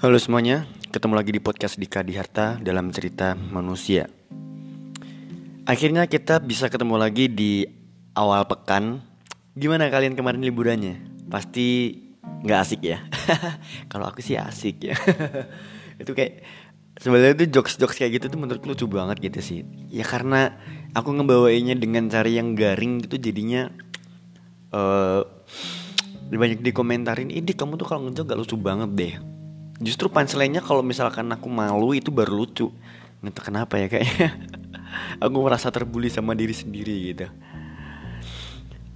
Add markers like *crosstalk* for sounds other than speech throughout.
Halo semuanya, ketemu lagi di podcast Dika di Harta dalam cerita manusia. Akhirnya kita bisa ketemu lagi di awal pekan. Gimana kalian kemarin liburannya? Pasti nggak asik ya? *laughs* Kalau aku sih asik ya. *laughs* itu kayak sebenarnya tuh jokes-jokes kayak gitu tuh menurut lucu banget gitu sih. Ya karena aku ngebawainya dengan cara yang garing gitu jadinya *tsk* uh, banyak dikomentarin, ini kamu tuh kalau ngejok gak lucu banget deh." Justru punchline-nya kalau misalkan aku malu itu baru lucu. Nggak kenapa ya kayaknya. *laughs* aku merasa terbuli sama diri sendiri gitu.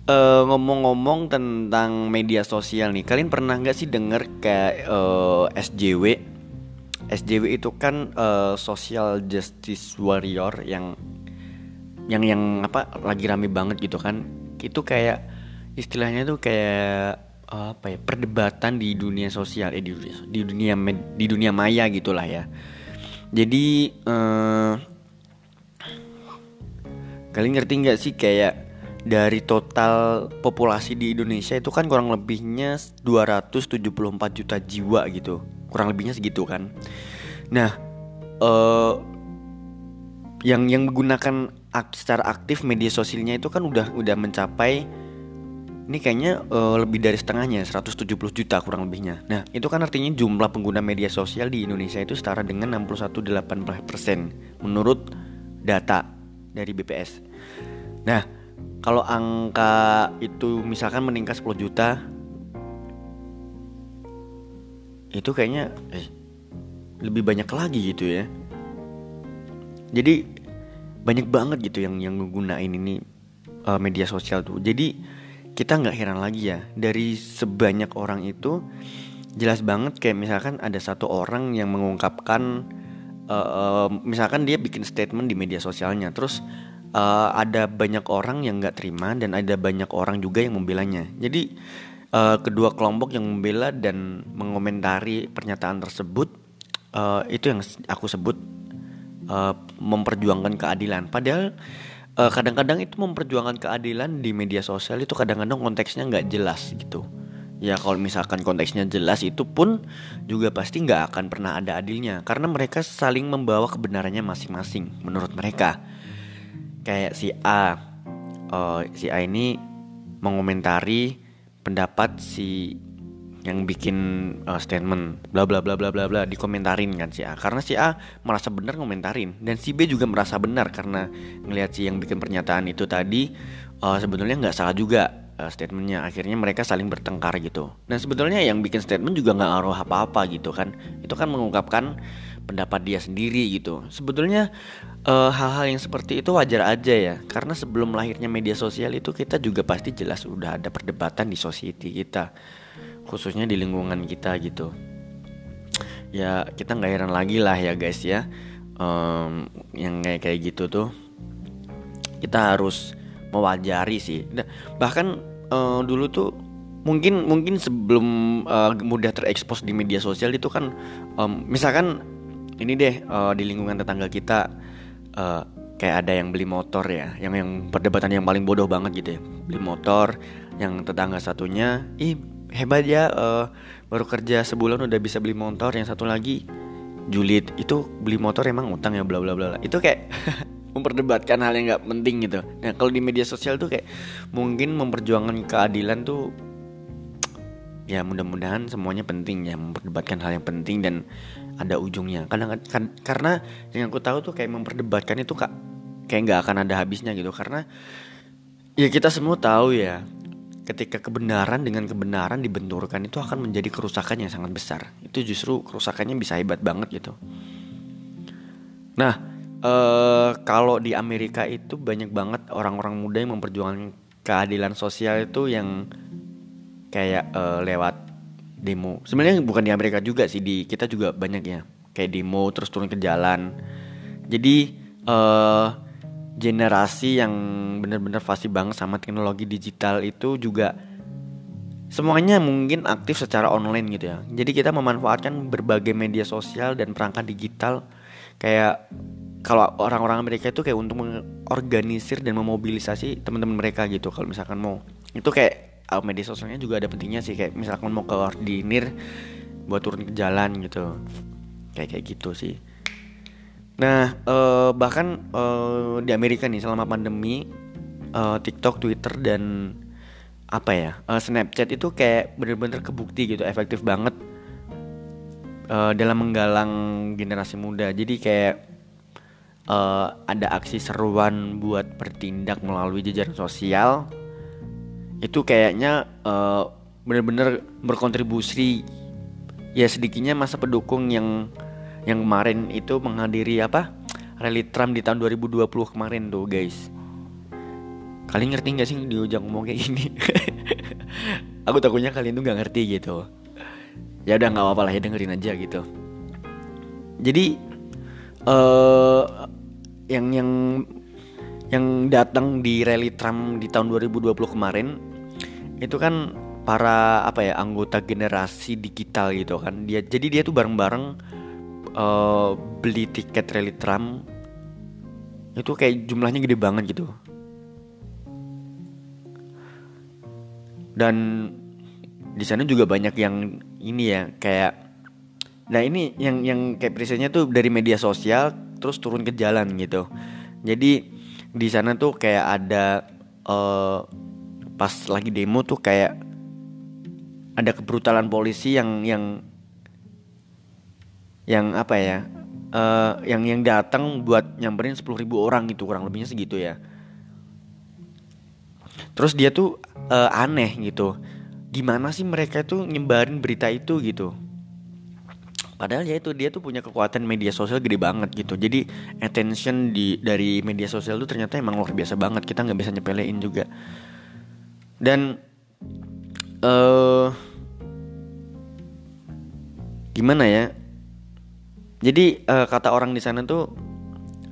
Uh, ngomong-ngomong tentang media sosial nih, kalian pernah nggak sih denger kayak uh, SJW? SJW itu kan uh, social justice warrior yang yang yang apa lagi rame banget gitu kan? Itu kayak istilahnya tuh kayak apa ya perdebatan di dunia sosial eh di dunia di dunia di dunia maya gitulah ya. Jadi uh, kalian ngerti nggak sih kayak dari total populasi di Indonesia itu kan kurang lebihnya 274 juta jiwa gitu. Kurang lebihnya segitu kan. Nah uh, yang yang menggunakan secara aktif media sosialnya itu kan udah udah mencapai ini kayaknya uh, lebih dari setengahnya 170 juta kurang lebihnya. Nah itu kan artinya jumlah pengguna media sosial di Indonesia itu setara dengan 61,8% Menurut data dari BPS Nah kalau angka itu misalkan meningkat 10 juta Itu kayaknya eh, lebih banyak lagi gitu ya. Jadi banyak banget gitu yang yang menggunain ini uh, media sosial tuh. Jadi kita nggak heran lagi ya. Dari sebanyak orang itu jelas banget kayak misalkan ada satu orang yang mengungkapkan uh, uh, misalkan dia bikin statement di media sosialnya terus uh, ada banyak orang yang nggak terima dan ada banyak orang juga yang membelanya. Jadi uh, kedua kelompok yang membela dan mengomentari pernyataan tersebut uh, itu yang aku sebut uh, memperjuangkan keadilan. Padahal kadang-kadang itu memperjuangkan keadilan di media sosial itu kadang-kadang konteksnya nggak jelas gitu. Ya kalau misalkan konteksnya jelas itu pun juga pasti nggak akan pernah ada adilnya. Karena mereka saling membawa kebenarannya masing-masing menurut mereka. Kayak si A uh, si A ini mengomentari pendapat si yang bikin uh, statement bla bla bla bla bla bla dikomentarin kan si A. Karena si A merasa benar ngomentarin dan si B juga merasa benar karena ngelihat si yang bikin pernyataan itu tadi uh, sebetulnya nggak salah juga uh, statementnya. Akhirnya mereka saling bertengkar gitu. Dan sebetulnya yang bikin statement juga nggak ngaruh apa-apa gitu kan. Itu kan mengungkapkan pendapat dia sendiri gitu. Sebetulnya hal-hal uh, yang seperti itu wajar aja ya. Karena sebelum lahirnya media sosial itu kita juga pasti jelas udah ada perdebatan di society kita khususnya di lingkungan kita gitu. Ya kita nggak heran lagi lah ya guys ya. Um, yang kayak kayak gitu tuh kita harus mewajari sih. Bahkan uh, dulu tuh mungkin mungkin sebelum uh, mudah terekspos di media sosial itu kan um, misalkan ini deh uh, di lingkungan tetangga kita uh, kayak ada yang beli motor ya yang yang perdebatan yang paling bodoh banget gitu ya. Beli motor yang tetangga satunya ih hebat ya uh, baru kerja sebulan udah bisa beli motor yang satu lagi julid. Itu beli motor emang utang ya bla bla bla. Itu kayak *laughs* memperdebatkan hal yang nggak penting gitu. Nah kalau di media sosial tuh kayak mungkin memperjuangkan keadilan tuh ya mudah-mudahan semuanya penting ya memperdebatkan hal yang penting dan ada ujungnya. Kadang kan, karena yang aku tahu tuh kayak memperdebatkan itu kak kayak nggak akan ada habisnya gitu. Karena ya kita semua tahu ya ketika kebenaran dengan kebenaran dibenturkan itu akan menjadi kerusakan yang sangat besar. Itu justru kerusakannya bisa hebat banget gitu. Nah, ee, kalau di Amerika itu banyak banget orang-orang muda yang memperjuangkan keadilan sosial itu yang kayak e, lewat demo. Sebenarnya bukan di Amerika juga sih, di kita juga banyak ya. Kayak demo terus turun ke jalan. Jadi eh generasi yang benar-benar fasih banget sama teknologi digital itu juga semuanya mungkin aktif secara online gitu ya. Jadi kita memanfaatkan berbagai media sosial dan perangkat digital. Kayak kalau orang-orang Amerika itu kayak untuk mengorganisir dan memobilisasi teman-teman mereka gitu. Kalau misalkan mau itu kayak media sosialnya juga ada pentingnya sih. Kayak misalkan mau koordinir buat turun ke jalan gitu. Kayak kayak gitu sih nah uh, bahkan uh, di Amerika nih selama pandemi uh, TikTok Twitter dan apa ya uh, Snapchat itu kayak bener-bener kebukti gitu efektif banget uh, dalam menggalang generasi muda. Jadi kayak uh, ada aksi seruan buat bertindak melalui jajaran sosial itu kayaknya uh, bener-bener berkontribusi ya sedikitnya masa pendukung yang yang kemarin itu menghadiri apa? Rally Trump di tahun 2020 kemarin tuh guys. Kalian ngerti nggak sih di ujang ngomong kayak gini? *laughs* Aku takutnya kalian tuh nggak ngerti gitu. Ya udah nggak apa-apa lah ya dengerin aja gitu. Jadi uh, yang yang yang datang di rally Trump di tahun 2020 kemarin itu kan para apa ya anggota generasi digital gitu kan. Dia jadi dia tuh bareng-bareng uh, beli tiket rally Trump itu kayak jumlahnya gede banget gitu. Dan di sana juga banyak yang ini ya kayak nah ini yang yang kayak presentnya tuh dari media sosial terus turun ke jalan gitu. Jadi di sana tuh kayak ada uh, pas lagi demo tuh kayak ada kebrutalan polisi yang yang yang apa ya uh, yang yang datang buat nyamperin sepuluh ribu orang gitu kurang lebihnya segitu ya. Terus dia tuh uh, aneh gitu. Gimana sih mereka tuh nyebarin berita itu gitu? Padahal ya itu dia tuh punya kekuatan media sosial gede banget gitu. Jadi attention di dari media sosial tuh ternyata emang luar biasa banget. Kita nggak bisa nyepelein juga. Dan uh, gimana ya jadi uh, kata orang di sana tuh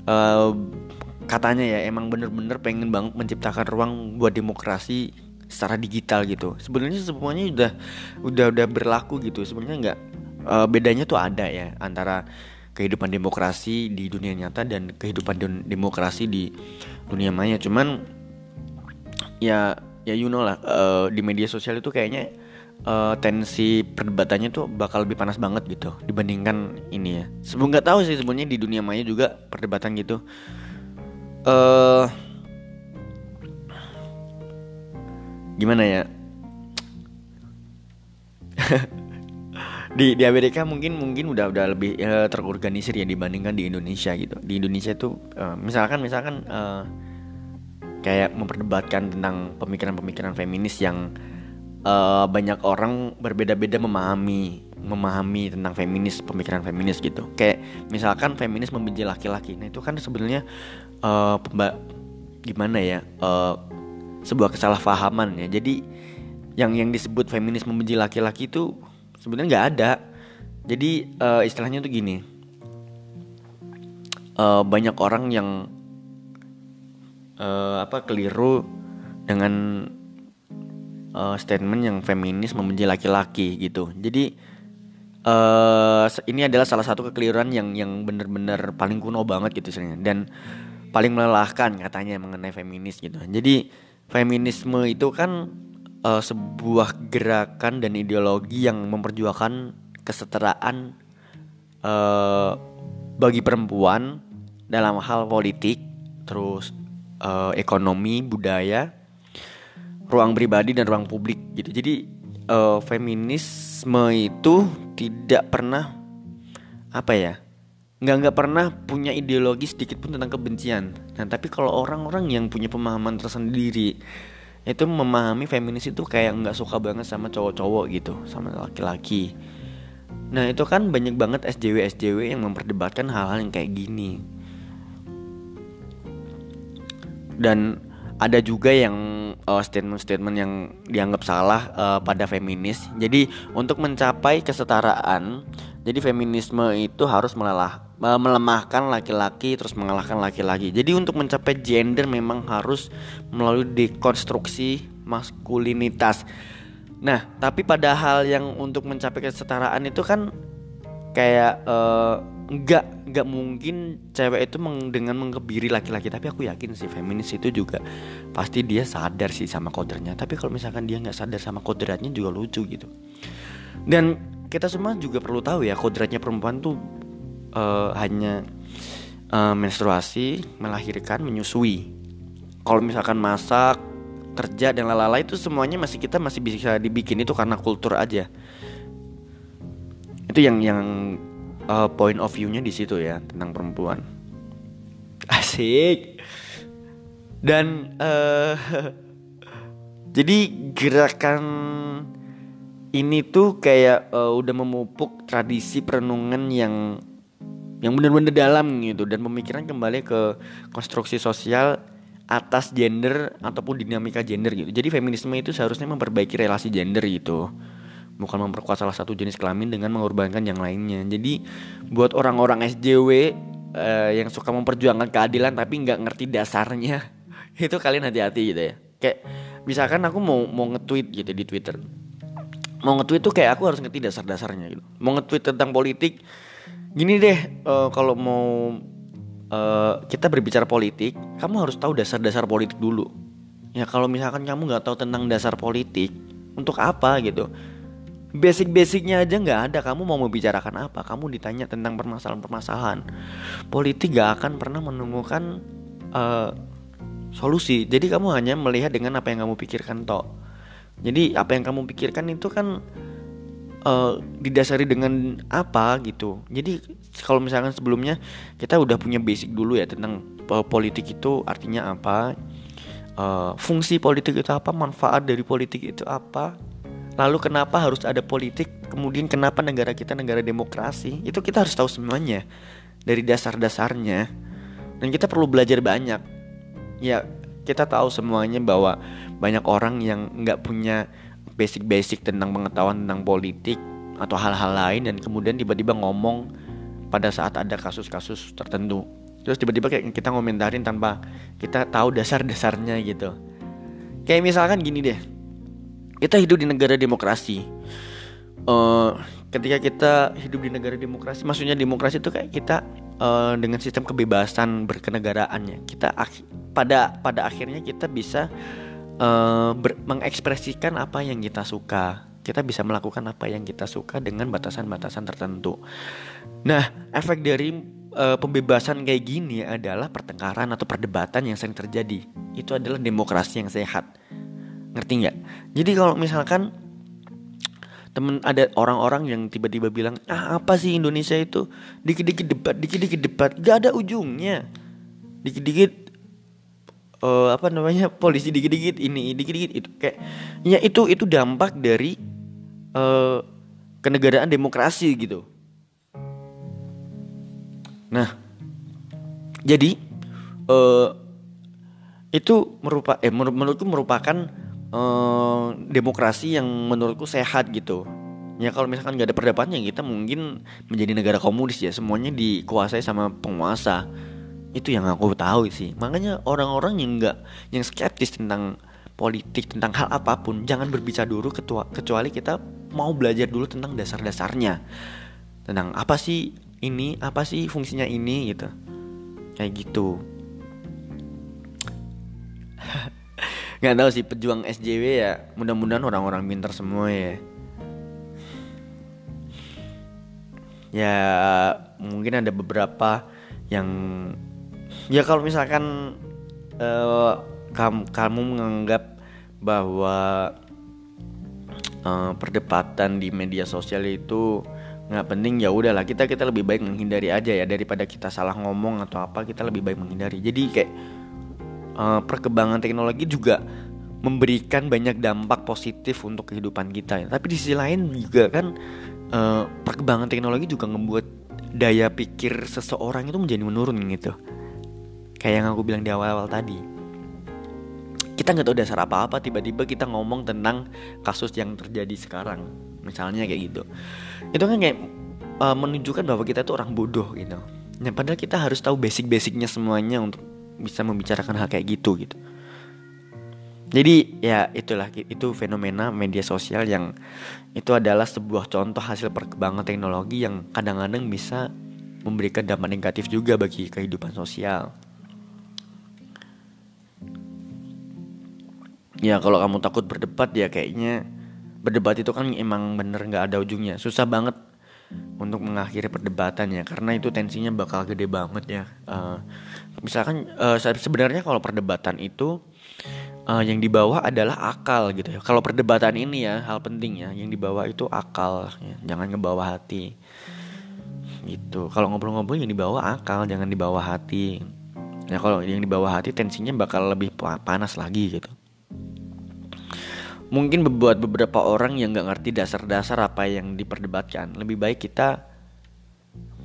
uh, katanya ya emang bener-bener pengen banget menciptakan ruang buat demokrasi secara digital gitu. Sebenarnya semuanya udah udah udah berlaku gitu. Sebenarnya nggak uh, bedanya tuh ada ya antara kehidupan demokrasi di dunia nyata dan kehidupan demokrasi di dunia maya. Cuman ya ya you know lah uh, di media sosial itu kayaknya uh, tensi perdebatannya tuh bakal lebih panas banget gitu dibandingkan ini ya. Sebelum nggak tahu sih sebenarnya di dunia maya juga perdebatan gitu. uh, gimana ya? *laughs* di di Amerika mungkin mungkin udah udah lebih uh, terorganisir ya dibandingkan di Indonesia gitu. Di Indonesia tuh uh, misalkan misalkan uh, kayak memperdebatkan tentang pemikiran-pemikiran feminis yang uh, banyak orang berbeda-beda memahami memahami tentang feminis pemikiran feminis gitu. Kayak misalkan feminis membenci laki-laki. Nah itu kan sebenarnya uh, gimana ya uh, sebuah kesalahpahaman ya. Jadi yang yang disebut feminis membenci laki-laki itu sebenarnya nggak ada. Jadi uh, istilahnya tuh gini. Uh, banyak orang yang uh, apa keliru dengan uh, statement yang feminis membenci laki-laki gitu. Jadi uh, ini adalah salah satu kekeliruan yang yang benar-benar paling kuno banget gitu sebenarnya dan paling melelahkan katanya mengenai feminis gitu. Jadi feminisme itu kan uh, sebuah gerakan dan ideologi yang memperjuangkan kesetaraan uh, bagi perempuan dalam hal politik, terus uh, ekonomi, budaya, ruang pribadi dan ruang publik gitu. Jadi uh, feminisme itu tidak pernah apa ya? nggak nggak pernah punya ideologi sedikit pun tentang kebencian. Nah tapi kalau orang-orang yang punya pemahaman tersendiri itu memahami feminis itu kayak nggak suka banget sama cowok-cowok gitu, sama laki-laki. Nah itu kan banyak banget SJW SJW yang memperdebatkan hal-hal yang kayak gini. Dan ada juga yang uh, statement-statement yang dianggap salah uh, pada feminis. Jadi untuk mencapai kesetaraan, jadi feminisme itu harus melelah uh, melemahkan laki-laki terus mengalahkan laki-laki. Jadi untuk mencapai gender memang harus melalui dekonstruksi maskulinitas. Nah, tapi pada hal yang untuk mencapai kesetaraan itu kan kayak uh, nggak nggak mungkin cewek itu meng, dengan mengkebiri laki-laki tapi aku yakin sih feminis itu juga pasti dia sadar sih sama kodratnya tapi kalau misalkan dia nggak sadar sama kodratnya juga lucu gitu dan kita semua juga perlu tahu ya kodratnya perempuan tuh uh, hanya uh, menstruasi, melahirkan, menyusui. Kalau misalkan masak, kerja dan lalala itu semuanya masih kita masih bisa dibikin itu karena kultur aja. Itu yang yang uh, point of view-nya di situ ya tentang perempuan. Asik. Dan uh, *laughs* jadi gerakan ini tuh kayak uh, udah memupuk tradisi perenungan yang yang benar-benar dalam gitu dan pemikiran kembali ke konstruksi sosial atas gender ataupun dinamika gender gitu. Jadi feminisme itu seharusnya memperbaiki relasi gender gitu. Bukan memperkuat salah satu jenis kelamin dengan mengorbankan yang lainnya. Jadi buat orang-orang SJW uh, eh, yang suka memperjuangkan keadilan tapi nggak ngerti dasarnya, *laughs* itu kalian hati-hati gitu ya. Kayak misalkan aku mau mau nge-tweet gitu di Twitter mau nge-tweet tuh kayak aku harus ngerti dasar-dasarnya gitu. Mau nge-tweet tentang politik, gini deh, uh, kalau mau uh, kita berbicara politik, kamu harus tahu dasar-dasar politik dulu. Ya kalau misalkan kamu nggak tahu tentang dasar politik, untuk apa gitu? Basic-basicnya aja nggak ada. Kamu mau membicarakan apa? Kamu ditanya tentang permasalahan-permasalahan. Politik gak akan pernah menemukan uh, solusi. Jadi kamu hanya melihat dengan apa yang kamu pikirkan toh jadi apa yang kamu pikirkan itu kan uh, didasari dengan apa gitu. Jadi kalau misalkan sebelumnya kita udah punya basic dulu ya tentang uh, politik itu artinya apa, uh, fungsi politik itu apa, manfaat dari politik itu apa, lalu kenapa harus ada politik, kemudian kenapa negara kita negara demokrasi, itu kita harus tahu semuanya. Dari dasar-dasarnya. Dan kita perlu belajar banyak. Ya kita tahu semuanya bahwa banyak orang yang nggak punya basic-basic tentang pengetahuan tentang politik atau hal-hal lain dan kemudian tiba-tiba ngomong pada saat ada kasus-kasus tertentu. Terus tiba-tiba kayak kita ngomentarin tanpa kita tahu dasar-dasarnya gitu. Kayak misalkan gini deh kita hidup di negara demokrasi uh, ketika kita hidup di negara demokrasi maksudnya demokrasi itu kayak kita uh, dengan sistem kebebasan berkenegaraannya kita pada pada akhirnya kita bisa uh, mengekspresikan apa yang kita suka. Kita bisa melakukan apa yang kita suka dengan batasan-batasan tertentu. Nah, efek dari uh, pembebasan kayak gini adalah pertengkaran atau perdebatan yang sering terjadi. Itu adalah demokrasi yang sehat. Ngerti nggak? Jadi kalau misalkan temen ada orang-orang yang tiba-tiba bilang ah apa sih Indonesia itu dikit-dikit debat dikit-dikit debat gak ada ujungnya dikit-dikit uh, apa namanya polisi dikit-dikit ini dikit-dikit itu kayak ya itu itu dampak dari uh, kenegaraan demokrasi gitu. Nah, jadi uh, itu merupakan eh menur menurutku merupakan uh, demokrasi yang menurutku sehat gitu. Ya kalau misalkan nggak ada perdebatan ya kita mungkin menjadi negara komunis ya. Semuanya dikuasai sama penguasa. Itu yang aku tahu sih. Makanya orang-orang yang nggak yang skeptis tentang politik tentang hal apa pun jangan berbicara dulu ketua, kecuali kita mau belajar dulu tentang dasar-dasarnya. Tentang apa sih ini apa sih fungsinya ini gitu. Kayak gitu nggak tahu sih pejuang SJW ya mudah-mudahan orang-orang pintar semua ya. Ya mungkin ada beberapa yang ya kalau misalkan uh, kamu kamu menganggap bahwa uh, perdebatan di media sosial itu nggak penting ya udahlah kita kita lebih baik menghindari aja ya. Daripada kita salah ngomong atau apa kita lebih baik menghindari. Jadi kayak uh, perkembangan teknologi juga memberikan banyak dampak positif untuk kehidupan kita ya. tapi di sisi lain juga kan uh, perkembangan teknologi juga membuat daya pikir seseorang itu menjadi menurun gitu. Kayak yang aku bilang di awal-awal tadi. Kita nggak tahu dasar apa-apa tiba-tiba kita ngomong tentang kasus yang terjadi sekarang. Misalnya kayak gitu. Itu kan kayak uh, menunjukkan bahwa kita tuh orang bodoh gitu. Nah padahal kita harus tahu basic-basicnya semuanya untuk bisa membicarakan hal kayak gitu gitu jadi ya itulah itu fenomena media sosial yang itu adalah sebuah contoh hasil perkembangan teknologi yang kadang-kadang bisa memberikan dampak negatif juga bagi kehidupan sosial. ya kalau kamu takut berdebat ya kayaknya berdebat itu kan emang bener nggak ada ujungnya susah banget untuk mengakhiri perdebatan ya karena itu tensinya bakal gede banget ya. Uh, misalkan uh, sebenarnya kalau perdebatan itu uh, yang dibawa adalah akal gitu ya. Kalau perdebatan ini ya hal penting ya yang dibawa itu akal ya. jangan ngebawa hati. Gitu. Kalau ngobrol-ngobrol yang dibawa akal jangan dibawa hati. Ya kalau yang dibawa hati tensinya bakal lebih panas lagi gitu mungkin buat beberapa orang yang nggak ngerti dasar-dasar apa yang diperdebatkan lebih baik kita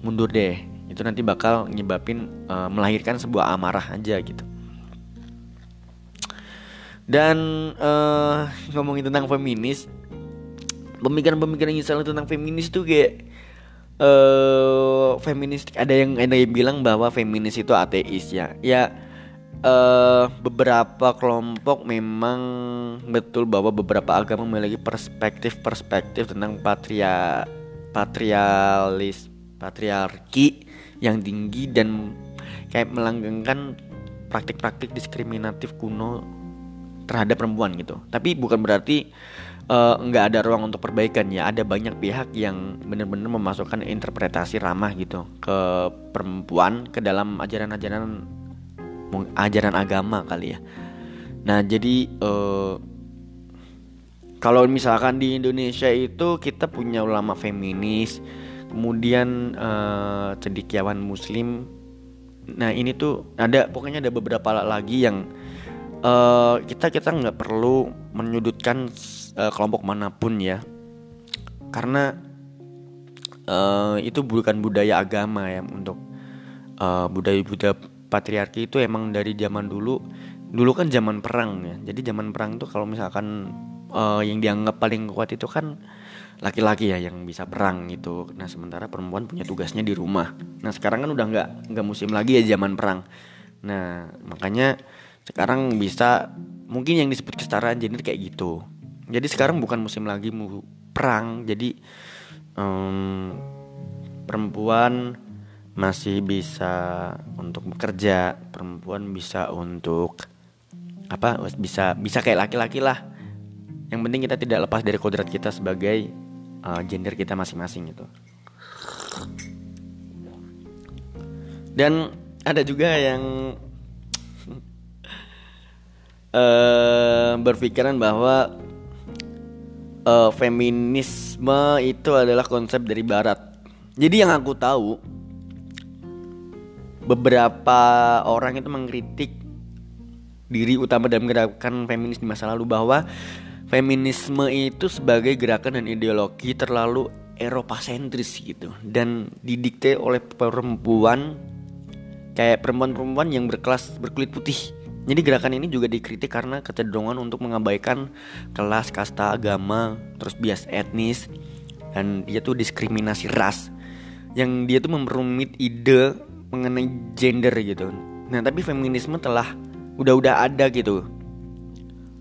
mundur deh. Itu nanti bakal nyebabin uh, melahirkan sebuah amarah aja gitu. Dan uh, ngomongin tentang feminis pemikiran-pemikiran salah tentang feminis tuh kayak uh, feminis ada yang ada yang bilang bahwa feminis itu ateis ya. Ya uh, beberapa kelompok memang betul bahwa beberapa agama memiliki perspektif-perspektif tentang patria patrialis patriarki yang tinggi dan kayak melanggengkan praktik-praktik diskriminatif kuno terhadap perempuan gitu. Tapi bukan berarti uh, nggak ada ruang untuk perbaikan ya. Ada banyak pihak yang benar-benar memasukkan interpretasi ramah gitu ke perempuan ke dalam ajaran-ajaran ajaran agama kali ya. Nah jadi uh, kalau misalkan di Indonesia itu kita punya ulama feminis, kemudian uh, cendekiawan Muslim. Nah ini tuh ada pokoknya ada beberapa lagi yang uh, kita kita nggak perlu menyudutkan uh, kelompok mana pun ya, karena uh, itu bukan budaya agama ya untuk uh, budaya budaya patriarki itu emang dari zaman dulu dulu kan zaman perang ya. Jadi zaman perang itu kalau misalkan uh, yang dianggap paling kuat itu kan laki-laki ya yang bisa perang gitu. Nah sementara perempuan punya tugasnya di rumah. Nah sekarang kan udah nggak nggak musim lagi ya zaman perang. Nah makanya sekarang bisa mungkin yang disebut kesetaraan gender kayak gitu. Jadi sekarang bukan musim lagi mu perang. Jadi um, perempuan masih bisa untuk bekerja perempuan bisa untuk apa bisa bisa kayak laki-laki lah. Yang penting kita tidak lepas dari kodrat kita sebagai uh, gender kita masing-masing gitu. Dan ada juga yang uh, *laughs* berpikiran bahwa uh, feminisme itu adalah konsep dari barat. Jadi yang aku tahu beberapa orang itu mengkritik diri utama dalam gerakan feminis di masa lalu bahwa feminisme itu sebagai gerakan dan ideologi terlalu Eropa sentris gitu dan didikte oleh perempuan kayak perempuan-perempuan yang berkelas berkulit putih. Jadi gerakan ini juga dikritik karena kecenderungan untuk mengabaikan kelas, kasta, agama, terus bias etnis dan dia tuh diskriminasi ras. Yang dia tuh memperumit ide mengenai gender gitu. Nah, tapi feminisme telah udah-udah ada gitu.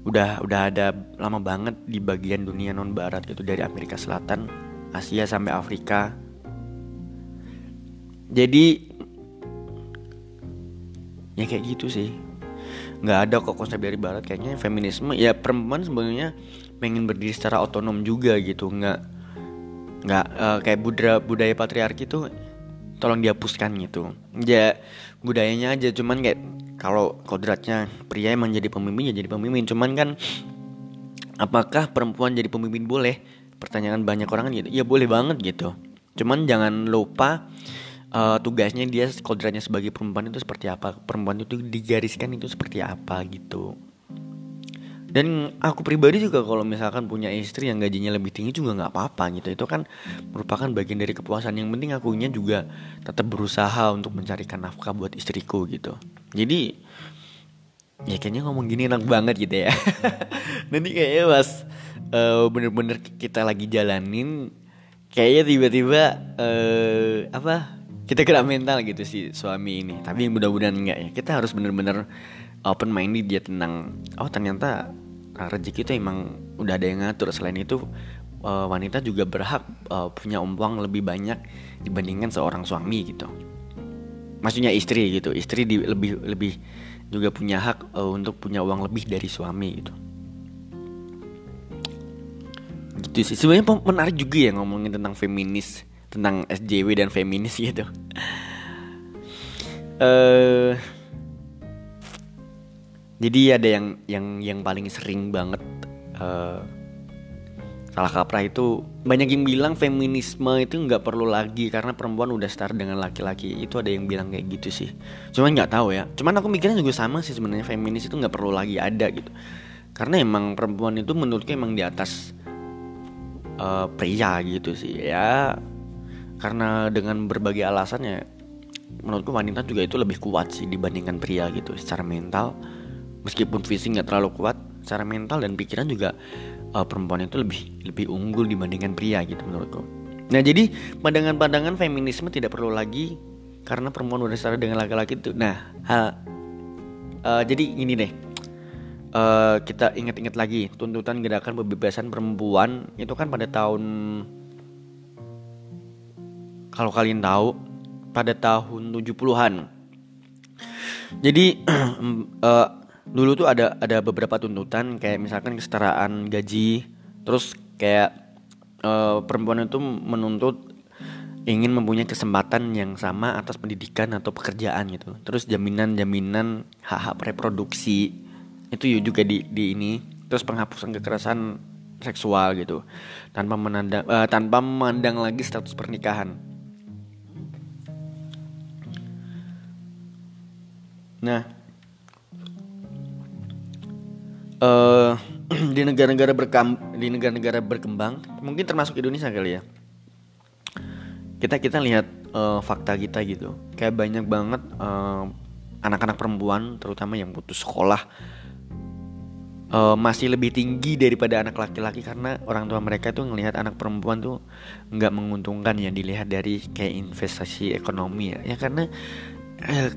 Udah udah ada lama banget di bagian dunia non barat gitu dari Amerika Selatan, Asia sampai Afrika. Jadi ya kayak gitu sih. nggak ada kok konsep dari barat kayaknya feminisme ya perempuan sebenarnya pengen berdiri secara otonom juga gitu nggak nggak uh, kayak budaya budaya patriarki tuh tolong dihapuskan gitu. Ya budayanya aja cuman kayak kalau kodratnya pria emang jadi pemimpin ya jadi pemimpin. Cuman kan apakah perempuan jadi pemimpin boleh? Pertanyaan banyak orang kan gitu. Ya boleh banget gitu. Cuman jangan lupa uh, tugasnya dia kodratnya sebagai perempuan itu seperti apa? Perempuan itu digariskan itu seperti apa gitu dan aku pribadi juga kalau misalkan punya istri yang gajinya lebih tinggi juga nggak apa-apa gitu. Itu kan merupakan bagian dari kepuasan. Yang penting akunya juga tetap berusaha untuk mencarikan nafkah buat istriku gitu. Jadi ya kayaknya ngomong gini enak banget gitu ya. *laughs* Nanti kayaknya pas uh, bener-bener kita lagi jalanin kayaknya tiba-tiba uh, apa kita kena mental gitu si suami ini. Tapi mudah-mudahan enggak ya. Kita harus bener-bener open minded dia tentang oh ternyata rezeki itu emang udah ada yang ngatur. Selain itu uh, wanita juga berhak uh, punya uang lebih banyak dibandingkan seorang suami gitu. Maksudnya istri gitu. Istri di, lebih lebih juga punya hak uh, untuk punya uang lebih dari suami gitu. gitu sih sebenarnya menarik juga ya ngomongin tentang feminis tentang SJW dan feminis gitu uh, *laughs* jadi ada yang yang yang paling sering banget uh, salah kaprah itu banyak yang bilang feminisme itu nggak perlu lagi karena perempuan udah start dengan laki-laki. Itu ada yang bilang kayak gitu sih. Cuman nggak tahu ya. Cuman aku mikirnya juga sama sih sebenarnya feminis itu nggak perlu lagi ada gitu. Karena emang perempuan itu menurutku emang di atas uh, pria gitu sih. Ya karena dengan berbagai alasannya menurutku wanita juga itu lebih kuat sih dibandingkan pria gitu secara mental meskipun fisik nggak terlalu kuat secara mental dan pikiran juga uh, perempuan itu lebih lebih unggul dibandingkan pria gitu menurutku. Nah jadi pandangan-pandangan feminisme tidak perlu lagi karena perempuan udah setara dengan laki-laki itu. Nah hal uh, jadi ini deh uh, kita ingat-ingat lagi tuntutan gerakan pembebasan perempuan itu kan pada tahun kalau kalian tahu pada tahun 70-an. Jadi *clears throat* uh, dulu tuh ada ada beberapa tuntutan kayak misalkan kesetaraan gaji terus kayak uh, perempuan itu menuntut ingin mempunyai kesempatan yang sama atas pendidikan atau pekerjaan gitu. Terus jaminan-jaminan hak-hak reproduksi itu juga di di ini. Terus penghapusan kekerasan seksual gitu. Tanpa menandang uh, tanpa memandang lagi status pernikahan. Nah uh, *clears throat* di negara-negara berkam di negara-negara berkembang mungkin termasuk Indonesia kali ya. Kita kita lihat uh, fakta kita gitu. Kayak banyak banget anak anak-anak perempuan terutama yang putus sekolah uh, masih lebih tinggi daripada anak laki-laki karena orang tua mereka tuh ngelihat anak perempuan tuh nggak menguntungkan ya dilihat dari kayak investasi ekonomi ya. Ya karena eh,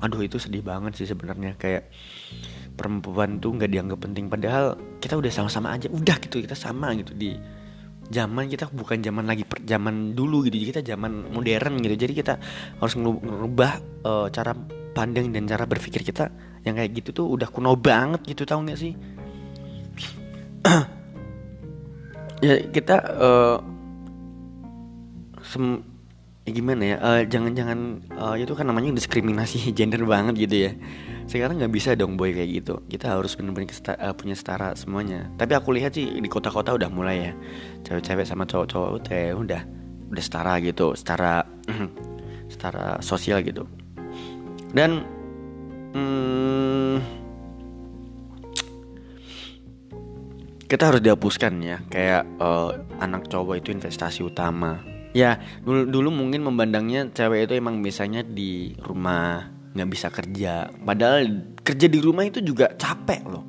aduh itu sedih banget sih sebenarnya. Kayak perempuan tuh nggak dianggap penting. Padahal kita udah sama-sama aja. Udah gitu kita sama gitu. Di zaman kita bukan zaman lagi per, zaman dulu gitu. Kita zaman modern gitu. Jadi kita harus ngerubah uh, cara pandang dan cara berpikir kita yang kayak gitu tuh udah kuno banget gitu tau nggak sih? *clears throat* Ya kita uh, sem ya gimana ya? Uh, jangan-jangan uh, itu kan namanya diskriminasi *laughs* gender banget gitu ya sekarang nggak bisa dong boy kayak gitu. Kita harus benar-benar uh, punya setara semuanya. Tapi aku lihat sih di kota-kota udah mulai ya. Cewek-cewek sama cowok-cowok udah udah udah setara gitu setara *clears throat* setara sosial gitu. Dan hmm, kita harus dihapuskan ya. Kayak uh, anak cowok itu investasi utama. Ya dulu dulu mungkin memandangnya cewek itu emang biasanya di rumah nggak bisa kerja. Padahal kerja di rumah itu juga capek loh.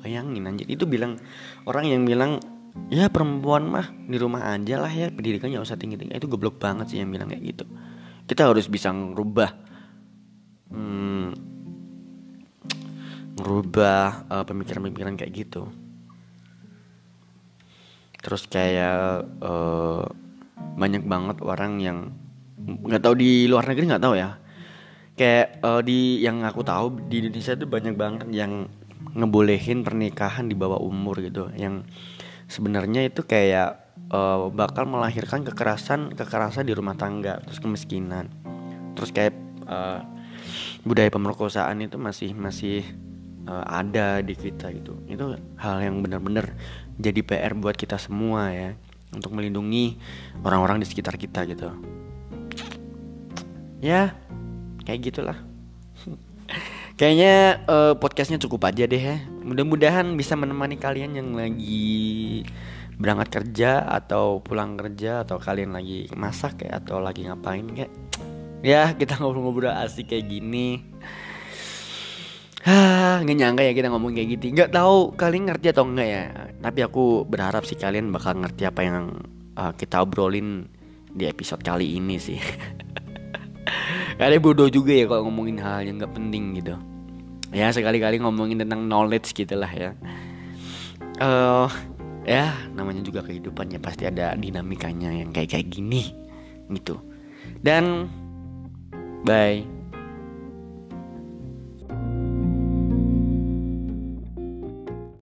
Bayangin anjir itu bilang orang yang bilang ya perempuan mah di rumah aja lah ya pendidikannya usah tinggi tinggi itu goblok banget sih yang bilang kayak gitu. Kita harus bisa ngerubah hmm, ngerubah uh, pemikiran-pemikiran kayak gitu. Terus kayak uh, banyak banget orang yang nggak tahu di luar negeri nggak tahu ya kayak uh, di yang aku tahu di Indonesia itu banyak banget yang ngebolehin pernikahan di bawah umur gitu. Yang sebenarnya itu kayak uh, bakal melahirkan kekerasan kekerasan di rumah tangga terus kemiskinan. Terus kayak uh, budaya pemerkosaan itu masih masih uh, ada di kita gitu. Itu hal yang benar-benar jadi PR buat kita semua ya untuk melindungi orang-orang di sekitar kita gitu. Ya kayak gitulah *laughs* kayaknya uh, podcastnya cukup aja deh ya mudah-mudahan bisa menemani kalian yang lagi berangkat kerja atau pulang kerja atau kalian lagi masak kayak atau lagi ngapain kayak ya kita ngobrol-ngobrol asik kayak gini Hah, nggak nyangka ya kita ngomong kayak gitu. Nggak tahu kalian ngerti atau enggak ya. Tapi aku berharap sih kalian bakal ngerti apa yang uh, kita obrolin di episode kali ini sih. *laughs* Karena bodoh juga ya kalau ngomongin hal yang nggak penting gitu. Ya sekali-kali ngomongin tentang knowledge gitu lah ya. Uh, ya namanya juga kehidupan ya pasti ada dinamikanya yang kayak kayak gini gitu. Dan bye.